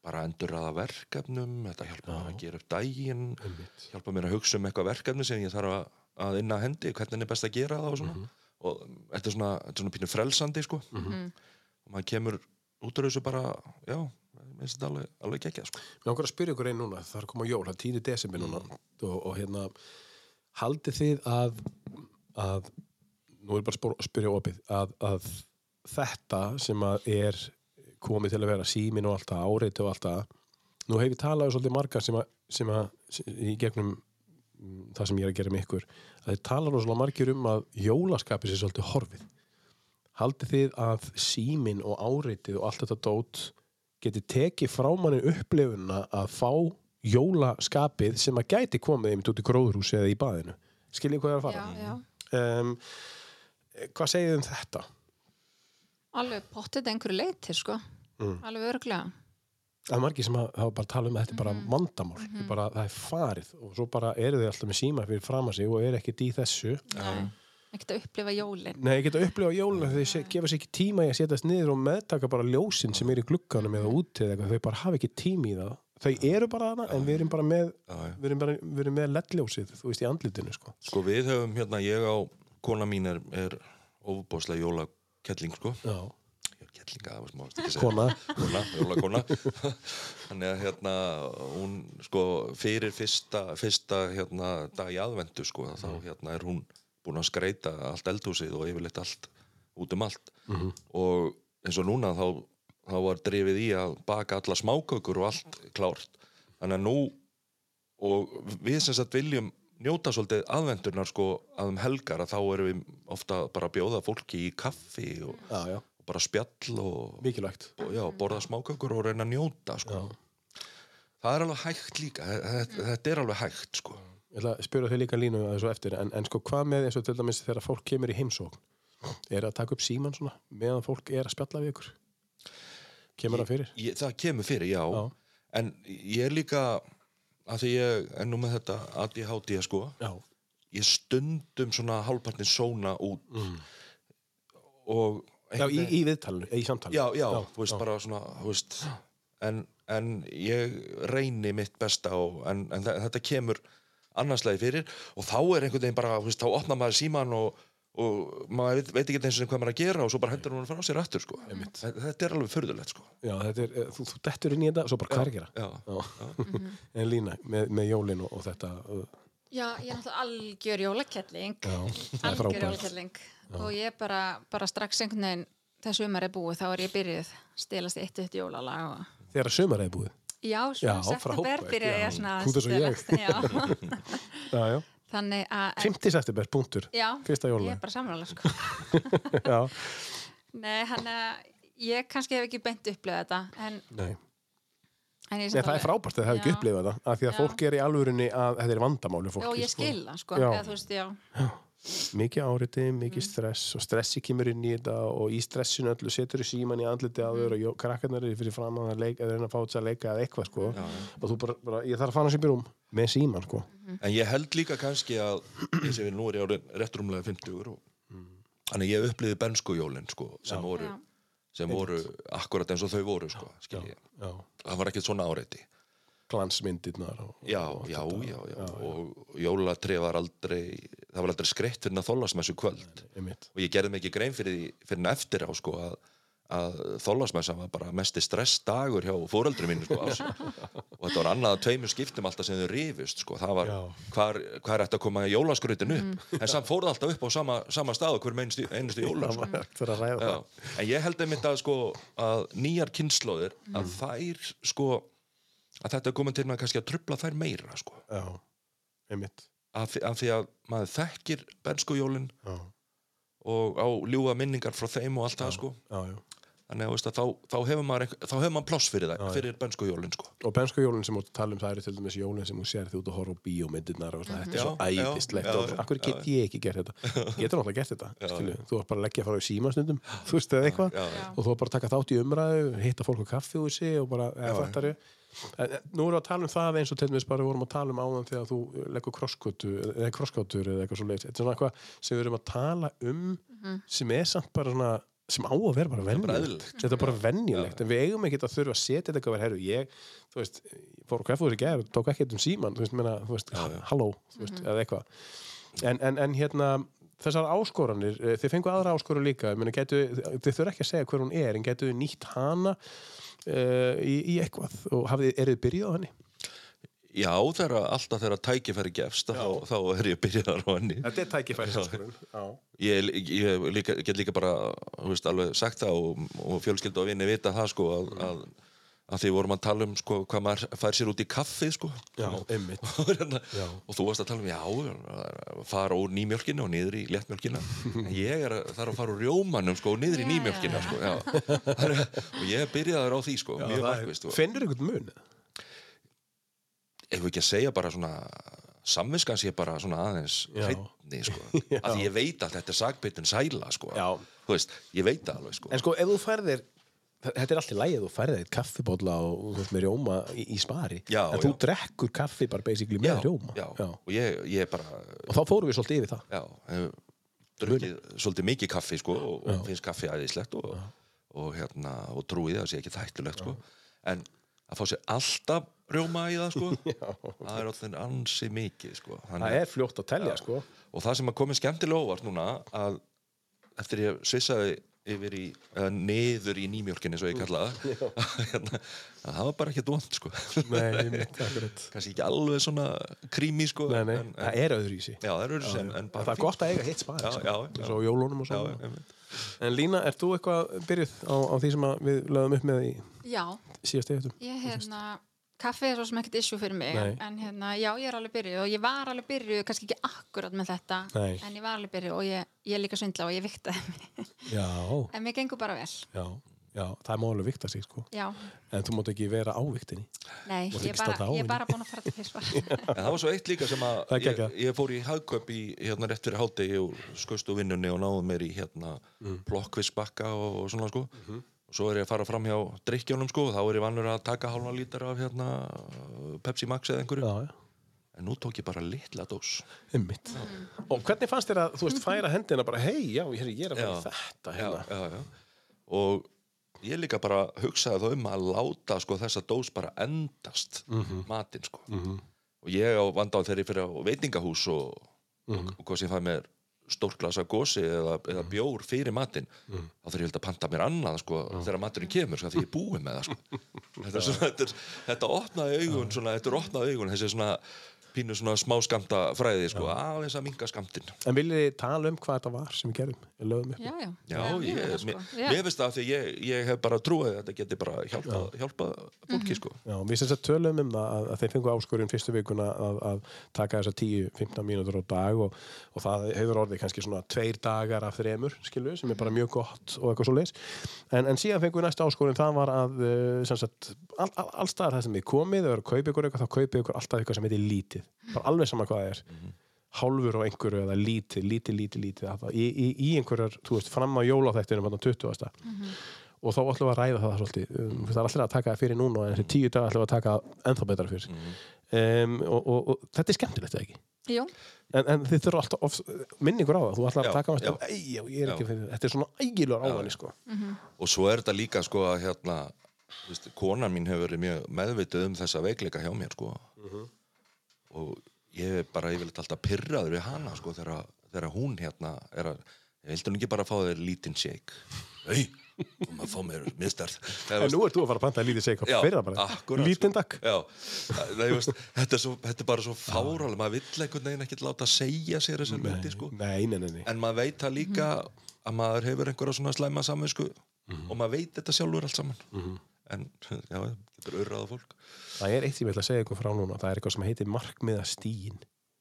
bara endur aða verkefnum þetta hjálpa mér að gera upp daginn Einmitt. hjálpa mér að hugsa um eitthvað verkefni sem ég þarf að, að inna hendi, hvernig er best að gera það og svona Mhm. og þetta er svona, þetta er svona pínu frelsandi sko og maður kemur út úr þessu bara já, mér finnst þetta alveg, alveg gekkja sko. Mér langar að spyrja ykkur einn núna, það er að koma jól, það er 10. desember núna og, og hérna, haldið þið að, að nú er bara að spyr- spyrja opið, að, að þetta sem að er komið til að vera símin og allt það, áreiti og allt það, nú hef ég talað um svolítið margar sem að, sem að í gegnum mm, það sem ég er að gera með ykkur, að þið talar rosalega margir um að jólaskapið sé svolítið horfið. Haldið þið að símin og áreitið og allt þetta dót geti tekið frá manni upplifuna að fá jólaskapið sem að gæti komið einmitt út í gróðurhúsi eða í baðinu. Skiljið hvað ég er að já, fara? já Um, hvað segið um þetta? Alveg pottið einhverju leiti, sko Mm. alveg örglega Það er margir sem að- hafa bara talað um að þetta er bara vandamál. Mm -hmm. bara, það er farið og svo bara eru þið alltaf með síma fyrir fram að sig og eru ekkert í þessu. Nei, ekkert að upplifa jólin Nei, ég geta upplifað jóluna þegar se- gefa sér ekki tíma í að setjast niður og meðtaka bara ljósin sem er í glugganum eða úti eða eitthvað. Þau bara hafa ekki tími í það. Þau eru bara þarna en við erum bara með, við erum bara, við erum með ledljósið, þú veist, í andlitinu, sko. sko við höfum hérna, ég á kona mín er, er ofbóðslega jólakettling sko. Já, kettlinga, það var smá, kona. kona, jólakona þannig að hérna hún sko fyrir fyrsta, fyrsta hérna dag í aðvendu sko þá hérna er hún búin að skreita allt eldhúsið og yfirleitt allt út um allt. Og eins og núna þá, þá var drifið í að baka alla smákökur og allt klárt. Þannig að nú og við sem sagt viljum njóta svolítið aðvendurnar sko að um helgar að þá erum við ofta bara að bjóða fólki í kaffi og, Já, já, og bara spjall og, mikilvægt. og já, borða smákökur og reyna að njóta sko. það er alveg hægt líka þetta, þetta er alveg hægt sko. Ég ætla að spyrja þau líka línu að þessu eftir, en, en sko hvað með eins og til dæmis þegar fólk kemur í heimsókn? Er að taka upp síman svona meðan fólk er að spjalla við ykkur? Kemur það fyrir? ég, það kemur fyrir. Já. en ég er líka að því ég er nú með þetta ADHD sko, Já. ég stundum svona hálfpartin sóna út. Og Já, í, í viðtalinu, í samtalinu. já, já, þú veist bara svona þú veist, en, en ég reyni mitt besta og, en, en þe- þetta kemur annarslega fyrir. Og þá er einhvern veginn bara, þú veist, þá opnar maður síman og, og maður veit, veit ekki eins og hvað maður er að gera og svo bara hendur hún frá sér aftur sko. þetta, þetta er alveg furðulegt sko. Já, þetta er, eh, þú, þú dettur inn í þetta, svo bara hvað er að gera? já, Já. en lína, með, með jólin og, og þetta. uh, Já, ég er náttúrulega algjör er algjör frábært. jólakettling og ég bara, bara strax einhvern veginn þessu umar er búið, þá er ég byrjuð stilast eitt eitt jólalag og Þegar sumar er búið. Já, svona september já. ég svona og já. Já, já. Þannig að 50 september, punktur. Já, Fyrsta ég jólalag. er bara samrála sko. Já, Nei, hann að ég kannski hef ekki beint upplöðið þetta en, nei. en ég Nei, það er frábært að það hefur ekki Já. upplifað það, af því að Já. fólk er í alvörunni að þetta er vandamáli fólki. Já, ég sko. skil það sko Já. Eða, þú veist, já, mikið áriti, Mm. mikið stress og stressi kemur inn í þetta og í stressinu öllu setur þú síman í andliti á Mm. þau og krakkarnir eru fyrir fram að leika eða reyna að fá þess að leika eða eitthvað sko og þú bara, bara ég þarf að fara sér byrjum með síman sko. En ég held líka kannski að ég sé við nú er ég árið réttrumlega 50 og þannig ég upplýði benskujólin sko, sem Já. voru sem voru akkurat eins og þau voru sko, skil ég. já, það var ekkert svona áreiti. Glansmyndirnar og, já, og já, já, já, og jólatrið var aldrei það var aldrei skreitt fyrir að þólasmessu kvöld. Einmitt. og ég gerði mig ekki grein fyrir því fyrir eftir á sko að, að þólasmessa var bara mesti stressdagur hjá fóreldri mínu sko, og þetta var annað að tveimur skiptum alltaf sem þau rifust sko. það var hvar, hvar ætti að koma jólaskrautin upp? En samt fór það alltaf upp á sama, sama stað hver einustu, einustu jóla sko. að en ég held einmitt að sko að nýjar kynnslóðir að þær sko að þetta er komin til með kannski að trubla þær meira sko. Já, einmitt. Af, því- af því að maður þekkir benskujólin og á ljúga minningar frá þeim og allt það sko. já, já þannig að, veist, að þá, þá hefur maður, hefur maður pláss fyrir það, Já, já. fyrir benskujólin sko. Og bensku jólinn sem þú tala um það eru til dæmis jólinn sem þú sér því út að horfa á bíómyndirnar og svona, þetta er svo Já, já, æðislegt já, og já, akkur get já. ég ekki gert þetta. Getur náttúrulega gert þetta, skilu þú var bara að leggja að fara í símastundum, þú veist eða eitthvað já, Já. og þú var bara að taka þátt í umræðu hitta fólk á kaffihúsi og bara eða Já, En, en, nú erum við að tala um það eins og til dæmis bara við vorum að tala um áðan þegar þú leggur krosskótu eða eitthvað svo leiðis þetta er svona eitthvað sem við erum að tala um sem er samt bara svona sem á að vera bara eðlilegt. þetta er bara venjulegt, en við eigum ekki að þurfa að setja þetta eitthvað verið, herru, ég, þú veist fór á kaffúður í og tók ekki um síman þú veist, menna, þú veist, halló, þú veist, eða eitthvað. En, en, en hérna þessar áskoranir, eh, þið fengu aðra áskoru líka ég meina, getu, þið þurfa ekki að segja hver hún er en getur þið nýtt hana uh, í, í eitthvað? Og hafið, er þið byrjað á henni? Já, þegar alltaf þegar tækifæri gefst þá, þá er ég byrjaðar á henni. Þetta er tækifæri Já, ég, ég líka, get líka bara þú veist, alveg sagt það og, og fjölskyldu og vinni vita það sko að, að, að því vorum að tala um sko hvað maður fær sér út í kaffi sko. Já einmitt. Og, hérna, Já. og þú varst að tala um já, fara úr nýmjölkinu og niður í léttmjölkina en ég er að, þarf að fara úr rjómanum sko og niður í nýmjölkina sko, að- og ég byrjaði á því sko sko. Finnur einhvern mun? Ef við ekki að segja bara svona samviskan sé bara svona aðeins hreitni sko. Að því ég veit að þetta er sagbyttin sæla sko. Þú veist, ég veit það alveg sko. En sko, ef þú færðir þetta er allt í lagi, þú færðir eitt kaffibólla og þú veist með rjóma í, í spari. Já, en þú já. drekkur kaffi bara basically með rjóma. já, og ég, ég bara og þá fórum við svolítið yfir það. Drukkið svolítið mikið kaffi sko og, og finnst kaffi æðislegt og, og hérna, og trúið það sé ekki þættulegt sko. En að fá sér alltaf rjóma í það sko. Það er alltaf ansi mikið sko. Þannig, það er fljótt að telja sko. Og það sem að komið skemmtilega óvart núna að eftir ég svissaði yfir í, eða niður í nýmjölkinni svo ég kalla það hérna, að það var bara ekkert vond sko. Kannski ekki alveg svona krími sko nei, nei, En, en, það er öðru í sig já, það er öðru sem en bara það er gott að eiga hitt Já, sko. já, já. svo jólunum og já, svo einmitt. en Lína, ert þú eitthvað byrjuð á, á því sem að við lögum upp með í Já, síðast eftir? ég hérna kaffi er svo sem ekkert issue fyrir mig Nei. en hérna, já, ég er alveg byrjuð og ég var alveg byrjuð, kannski ekki akkurat með þetta Nei. en ég var alveg byrjuð og ég, ég er líka svindla og ég viktaði mig. Já, en mér gengur bara vel, já, já, það er málega vikt að sig sko. Já, en þú mátt ekki vera á viktinni nei ég er bara, er bara búin að fara til fyrst en það var svo eitt líka sem að ég, ég fór í hagkaup í hérna rétt fyrir hátegi og skaustu vinnunni og náðu mér í hérna mm. plokkvissbakka og, og svona sko. Og svo er ég að fara fram hjá drikkjónum sko. Þá er ég vannur að taka hálfa lítar af hérna Pepsi Max eða einhverju. Já, já. En nú tók ég bara litla dós. Einmitt. Og hvernig fannst þér að, þú veist, færa hendina bara, hei, já, ég ég er að fara þetta já, hérna. já, já. og ég líka bara hugsaði þá um að láta sko, þessa dós bara endast matinn sko. og ég á vanda á þeirri fyrir á veitingahús og, og, og hvað sem fæ mér stórglasa gósi eða, eða bjór fyrir matinn þá þarf ég að panta mér annað sko, þegar maturinn kemur sko, því ég er búið með það sko. þetta, svona, þetta, þetta opnaði augun svona, þetta er opnaði augun þessi svona pínu svona smá skamta fræði sko, aðeins að minga skamtinn En viljið þið tala um hvað þetta var sem við gerðum? Við lögum upp. já, já, Já, ég, það, sko. mér, finnst það af því ég, ég hef bara trúið að þetta geti bara hjálpað hjálpa fólki sko. Já, við sem sagt tölum um það að, að þeir fengu áskurinn fyrstu vikuna að, að taka þessa 10-15 mínútur á dag og, og það hefur orðið kannski svona tveir dagar af þremur, skilu, sem er bara mjög gott og eitthvað svo leis. En, en síðan fengu við næsta áskurinn, það var að sem sagt, all, all, allstaðar það sem við komið, þau eru að kaupa ykkur eitthvað, þá kaupið ykkur alltaf eitthvað sem heitir lítið. Bara alveg sama hvað það er. hálfur á einhverju eða lítið, lítið, lítið, lítið það, í, í, í einhverjar, þú veist, fram á jólaþættinum hann á 20. og þá ætlum við að ræða það svolítið. Um, það er allir að taka það fyrir núna en þessi tíu dag ætlum við að taka ennþá betra fyrir. Um, og, og, og þetta er skemmtilegt eða ekki? Jú, en, en þið þurfa alltaf of, minningur á það. Þú ætlar að taka já. það já, ég er ekki Já. fyrir þetta. Er svona ægilegur ávæni sko. og svo er þetta líka sko að hérna þú veist, konan mín hefur verið mjög meðvituð um þessa veikleika hjá mér sko og ég er bara yfirleitt alltaf pyrraður við hana sko þegar, þegar hún hérna er að ég vildi hún ekki bara fá þér lítinn shake Nei, og maður fá mér miðstærð En nú ert þú að fara að panta segja Já, hvað fyrir bara. Lítinn sko. ég veist, þetta, er svo, þetta er bara svo fáralega, maður vill einhvern veginn ekkert láta segja sér þessar myndi sko. Nei, nei, nei, nei. en maður veit það líka að maður hefur einhverja svona slæma samvinsku Mhm. og maður veit þetta sjálfur allt saman en já, getur urrað á fólk Það er eitt sem ég ætla að segja ykkur frá núna. Það er eitthvað sem heitir markmiða stíin.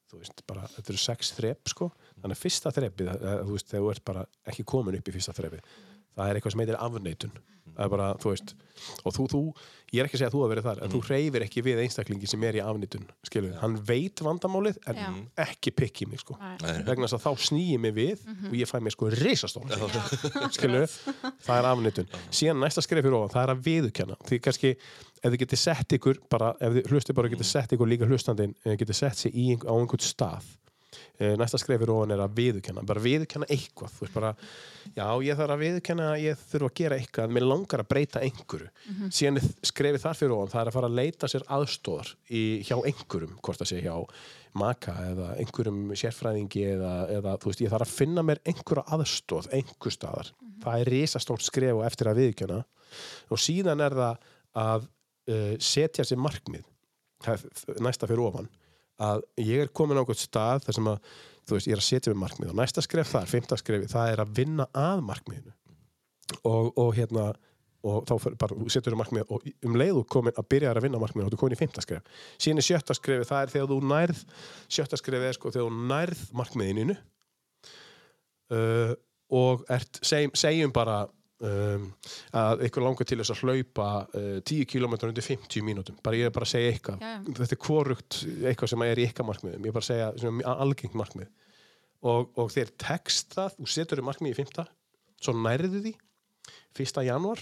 Þú veist, bara, þetta eru sex þrep, sko. Þannig að fyrsta þrepið, eh, þú veist, þegar þú ert bara ekki komin upp í fyrsta þrepið, það er eitthvað sem heitir afneitun. Það er bara, þú veist, og þú, þú, ég er ekki að segja að þú að vera þar, en þú reyfir ekki við einstaklingi sem er í afneitun, skilur. Hann veit vandamálið, en Já. ekki pikki mig, sko. Vegna þess að þá snýi mig við og ég fæ mér sko risastól. Skilur, það er afneitun. Síðan næsta skref fyrir ofan, það er að viðurkenna. Því kannski, ef þið getið sett ykkur, bara, ef þið hlusti bara getið sett ykkur líka hlustandinn, eh, getið sett sig í, einhver- á einhvern stað. Eh, Næsta skref fyrir ofan er að viðurkenna, bara viðurkenna eitthvað. Þú veist bara, já, ég þarf að viðurkenna að ég þurfa að gera eitthvað, mér langar að breyta einhverju. Síðan er skrefið þar fyrir ofan, það er að fara að leita sér aðstóðar í, hjá einhverjum, hvort það sé hjá maka eða einhverjum sérfræðingi eða, eða þú veist, ég þarf að finna mér einhverja aðstóð, einhver staðar. Það er risastórt skref og eftir að viðurkenna og síðan er það að uh, setja sér markmið það næsta fyrir ofan að ég er komin á einhvern stað þar sem að þú veist, ég er að setja mér markmið og næsta skref þar, fymta skrefi, það er að vinna að markmiðinu. Og, og hérna og þá setur þér markmið og um leiðu komin að byrja að vinna markmið og þú komin í fymta skref. Síðan er sjötta skrefi, það er þegar þú nærð sjötta skrefi er sko þegar þú nærð markmiðinu uh, og ert, segjum, segjum bara um, að ykkur langar til þess að hlaupa uh, 10 km undir 50 mínútum bara ég er bara að segja eitthvað Já, já. þetta er korugt eitthvað sem er í ykkar markmiðum ég er bara að segja sem er algengt markmið og, og þeir text það þú setur þér markmið í 5 svo nærðu því 1. januar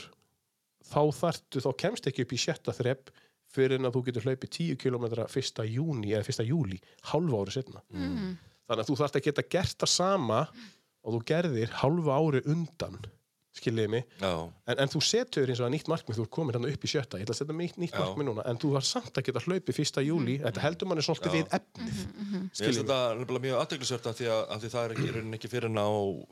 þá þartu, þá kemst ekki upp í sjötta þrepp fyrir en að þú getur hlaupið 10 km 1. júni eða 1. júli halva ári setna Mm. þannig að þú þarft að geta gert það sama og þú gerðir halva ári undan skiljiði mig. Já, en, en þú setur eins og að nýtt markmið þú ert komin hérna upp í sjötta, ég ætla að setja mig nýtt Já. markmið núna en þú var samt að geta hlaupið 1. júli þetta heldur manni svolítið Já. við efnið Mhm, Mér finnst Skiljið þetta nefnilega mjög aðteglisvert af því að, af því það er ekki, í rauninni ekki fyrir en á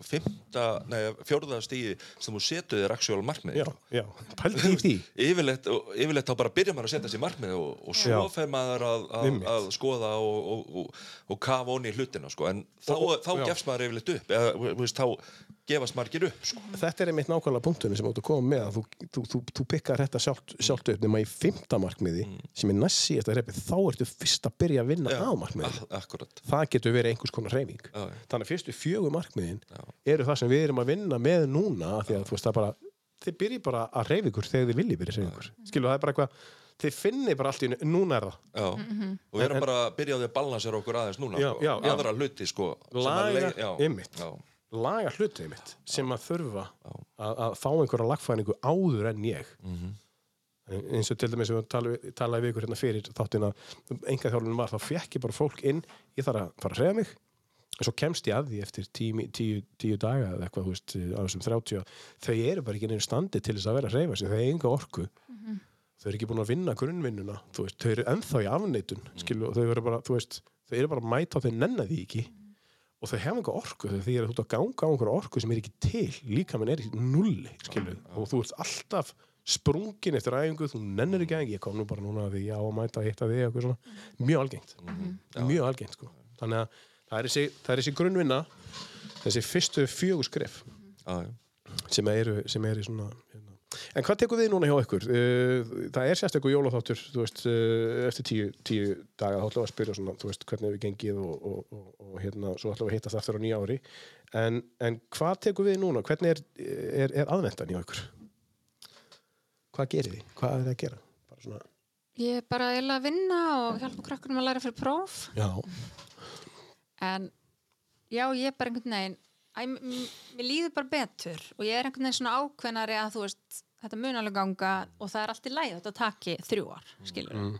fymta, nei, fjórða stíði sem þú setur þér actual markmið. Já, já, pældi í því. Yfirleitt, og- yfirleitt þá bara byrja maður að setja sér markmið og, og svo fer maður að, að, að skoða og, og, og, og kafa onni í hlutina sko. en þá, þá gefst maður yfirleitt upp. Eða þú veist, þá gefast margir upp sko. þetta er einmitt nákvæmlega punktunum sem ert að koma með að þú, þú, þú, þú pikkar þetta sjálft, sjálft upp nema í fymta markmiði sem er næst síðast að repið, þá ertu fyrst að byrja að vinna Já, á markmiði a- akkurat. Það getur verið einhvers konar reyfing Já, já. þannig að fyrstu fjögur markmiðin Já. eru það sem við erum að vinna með núna af því að þú veist það bara þið byrji bara að reyfa ykkur þegar þið viljið byrja að reyfa ykkur. Skilu það er bara eitthvað þið finnir bara allt í núna er það. Já. og við erum bara að byrja á því að balansera okkur aðeins núna Já, sko. já, já. aðra hluti sko, Laga- já, já, laga hlutið mitt sem að þurfa að, að fá einhverja lagfæringu áður en ég. Eins og til dæmis sem við talaði, talaði við ykkur hérna fyrir þáttin að enga þjálfunum var þá fekk ég bara fólk inn ég þarf að fara að hreyfa mig. Og svo kemst ég að því eftir tíu, tíu, tíu daga eða eitthvað, þú veist, á þessum 30 þau eru bara ekki neina standi til þess að vera að hreyfa sig þau eru enga orku. Þau eru ekki búin að vinna grunnvinnuna þau eru ennþá í afneitun skilu, og þau eru bara, þú veist, þau eru bara mæta og þau nenna því ekki og þau hefa enga orku þegar þið eru út að ganga á einhverja orku sem er ekki til líka minn er í nulli skilu, og þú ert alltaf sprungin eftir æfingu, þú nennir ekki ég kom nú bara núna að því ég á að mæta eitt af því eitthvað mjög algengt. Mjög algengt sko. Þannig að það er þessi, það er þessi grunnvinna þessi fyrstu fjögur skref já, já. sem eru, sem eru svona hérna. En hvað tekur við núna hjá ykkur? Uh, það er sérstaklega jólaþáttur veist, uh, eftir tíu, tíu daga þá ætlum við að spyrja svona, veist, hvernig við gengið og, og, og, og hérna, svo ætlum við að hittast aftur á nýja ári. En, en hvað tekur við núna? Hvernig er, er, er aðvendan hjá ykkur? Hvað gerir þið, hvað er það að gera? Bara svona, Ég er bara eiginlega að vinna og hjálpa krakkunum að læra fyrir próf. Já, en já, ég er bara einhvern veginn Æ, mér líður bara betur og ég er einhvern veginn svona ákveðnari að þú veist þetta mun alveg ganga og það er allt í læð þetta taki þrjú ár, skilur Mm.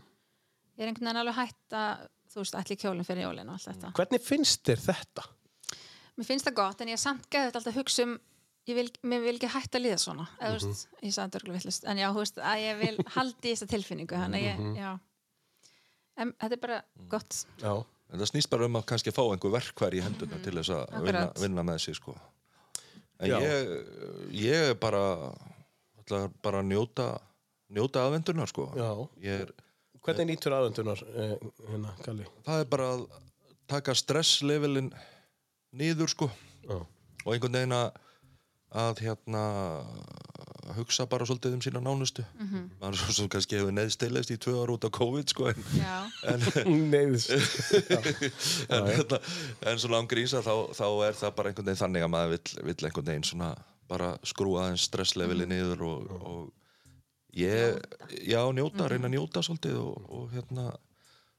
ég er einhvern veginn alveg hætt að þú veist, ætli kjólinn fyrir jólinn og allt þetta. Hvernig finnst þér þetta? Mér finnst það gott en ég er samt geðið alltaf að hugsa um ég vil, mér vil ekki hætta að líða svona eða þú veist, ég sagði örgulega villust en já, þú veist, að ég vil haldi í þessa tilfinningu þannig ég, já. En þetta er bara gott. Já, En það snýst bara um að kannski fá einhver verkværi í hendurna til þess að vinna, vinna með sig sko. en Já. ég, ég er bara bara að njóta njóta aðvendunar sko Já. ég er, Hvernig nýtur aðvendunar, eh, hérna, Kalli? það er bara að taka stresslevelin niður sko Já. og einhvern veginn að hérna að hugsa bara svolítið um sína nánustu. Mm -hmm. maður svo sem kannski hefur neðstilist í tvö ára út á COVID sko en, Já, en, Neiðist. en, hérna, en svona ángrísa þá, þá er það bara einhvern veginn þannig að maður vill, vill einhvern veginn svona bara skrúa aðeins stresslevelin niður og, og ég, já, njóta, reyna að njóta svolítið og, og hérna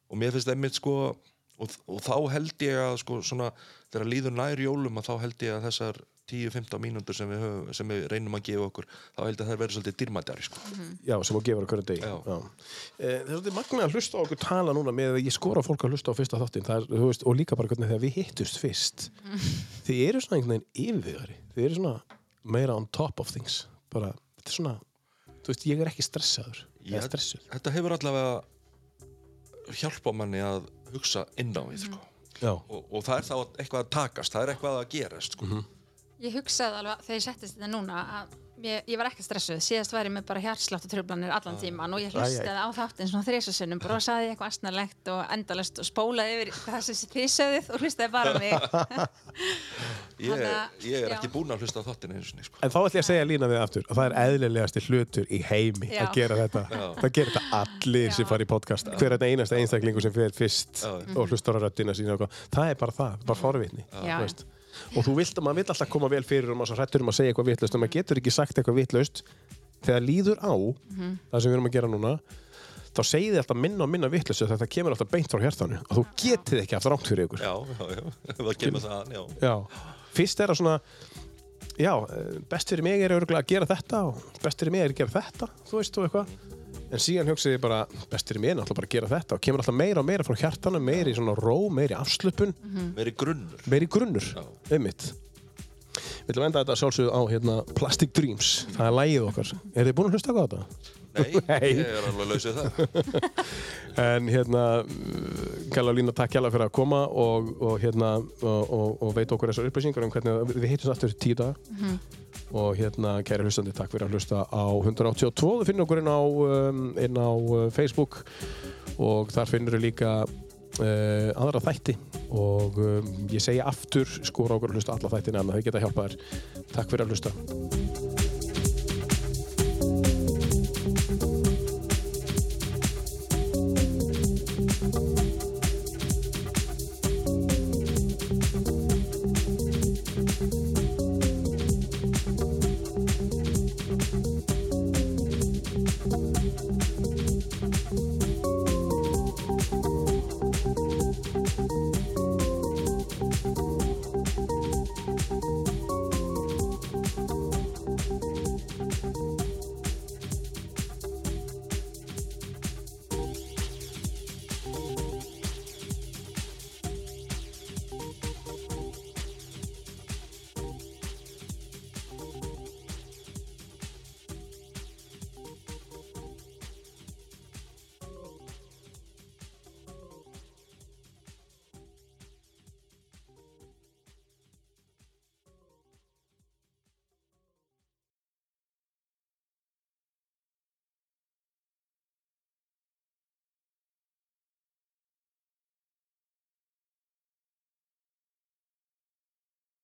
og mér finnst einmitt sko og, og þá held ég að sko svona þegar líður nær jólum að þá held ég að þessar 10-15 mínútur sem við, höfum, sem við reynum að gefa okkur þá held ég að það verður svolítið dýrmættari sko. Já, sem að gefa hverju degi. Já. Eh, Það er svolítið magna að hlusta okkur tala núna með að ég skora fólk að hlusta á fyrsta þáttin er, veist, og líka bara hvernig þegar við hittust fyrst. Þið eru svona einhvern veginn yfirvegari. Þið eru svona meira on top of things. Bara, þetta er svona, þú veist, ég er ekki stressaður. Ég þetta hefur allavega hjálpa manni að hugsa inn á við sko. Og, og það er þá eitthvað að takast það er eitthvað að gerast sko. ég hugsaði alveg þegar ég settist þetta núna að ég, ég var ekki stressuð, síðast var ég með bara hjartsláttu tröflanir allan tíman og ég hlustaði á þáttin svona þrísasinnum, brosaði eitthvað astnarlegt og endalist og spólaði yfir það sem þið sögðið og hlustaði bara mig ég, ég er já. ekki búinn að hlusta á þáttinu einu sinni sko. En þá ætlum ég að segja lína við aftur að það er eðlilegasti hlutur í heimi Já. að gera þetta. Það gerir þetta allir sem Já. fara í podcast. Hver er þetta einasta einstaklingur sem fyrir fyrst Já. og hlustar á röddina sína og. Það er bara það, bara forvitni. Og þú vilt að maður vill alltaf koma vel fyrir og maður svo hrættur um að segja eitthvað vitlaust og maður getur ekki sagt eitthvað vitlaust. Þegar líður á það sem við erum að gera núna þá segið þið alltaf minna og minna vitlaust þegar þetta kemur alltaf beint frá hjartanu. Og þú getið ekki haft rámt fyrir ykkur. já, já, já, það kemur það já. Já, fyrst er það svona já, eh, best fyrir mig er að gera þetta og best fyrir mig er að gera þetta þú veist þú eitthvað en síðan hugsaði ég bara, best fyrir mig er náttúrulega bara að gera þetta. Og kemur alltaf meira og meira frá hjartanu meiri svona ró, meiri afslöpun meiri grunnur. Meiri grunnur, einmitt. Við að enda þetta sjálfsögðu á hérna, Plastic Dreams, það er lægið okkar. Er þið búin að hlusta á þetta? nei, Nei. ég er alveg lausið það. En hérna, Kalla Lína, takk hjá fyrir að koma og, og, hérna, og, og, og veit okkur þessar upplýsingar um hvernig við hittum aftur í tíu daga og hérna, kæri hlustandi, takk fyrir að hlusta á 182, þú finnir okkur inn á, um, inn á uh, Facebook. Og þar finnir þú líka uh, aðra þætti. Og um, ég segi aftur, skora okkur að hlusta alla þættina en þau geta hjálpað þér. Takk fyrir að hlusta